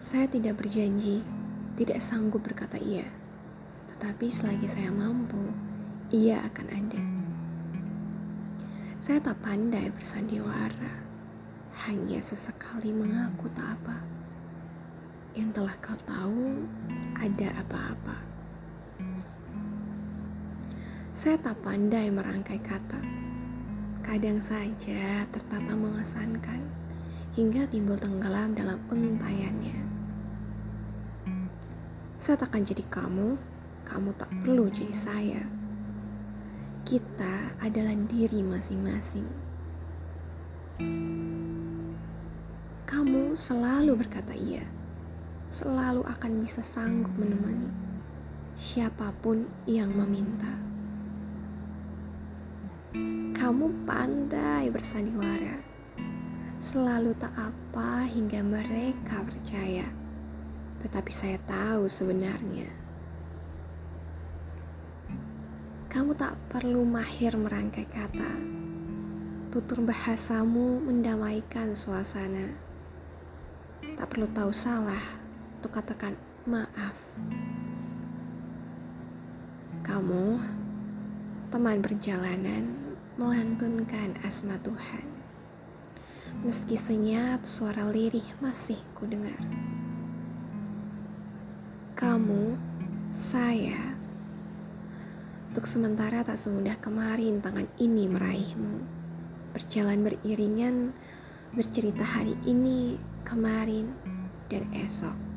Saya tidak berjanji, tidak sanggup berkata iya. Tetapi selagi saya mampu, ia akan ada. Saya tak pandai bersandiwara, hanya sesekali mengaku tak apa. Yang telah kau tahu, ada apa-apa. Saya tak pandai merangkai kata. Kadang saja tertata mengesankan, hingga timbul tenggelam dalam untayannya. Saya takkan jadi kamu, kamu tak perlu jadi saya. Kita adalah diri masing-masing. Kamu selalu berkata iya, selalu akan bisa sanggup menemani siapa pun yang meminta. Kamu pandai bersandiwara, selalu tak apa hingga mereka percaya. Tetapi saya tahu sebenarnya. Kamu tak perlu mahir merangkai kata. Tutur bahasamu mendamaikan suasana. Tak perlu tahu salah untuk katakan maaf. Kamu, teman perjalanan, melantunkan asma Tuhan. Meski senyap, suara lirih masih kudengar. Kamu, saya, untuk sementara tak semudah kemarin tangan ini meraihmu. Berjalan beriringan, bercerita hari ini, kemarin, dan esok.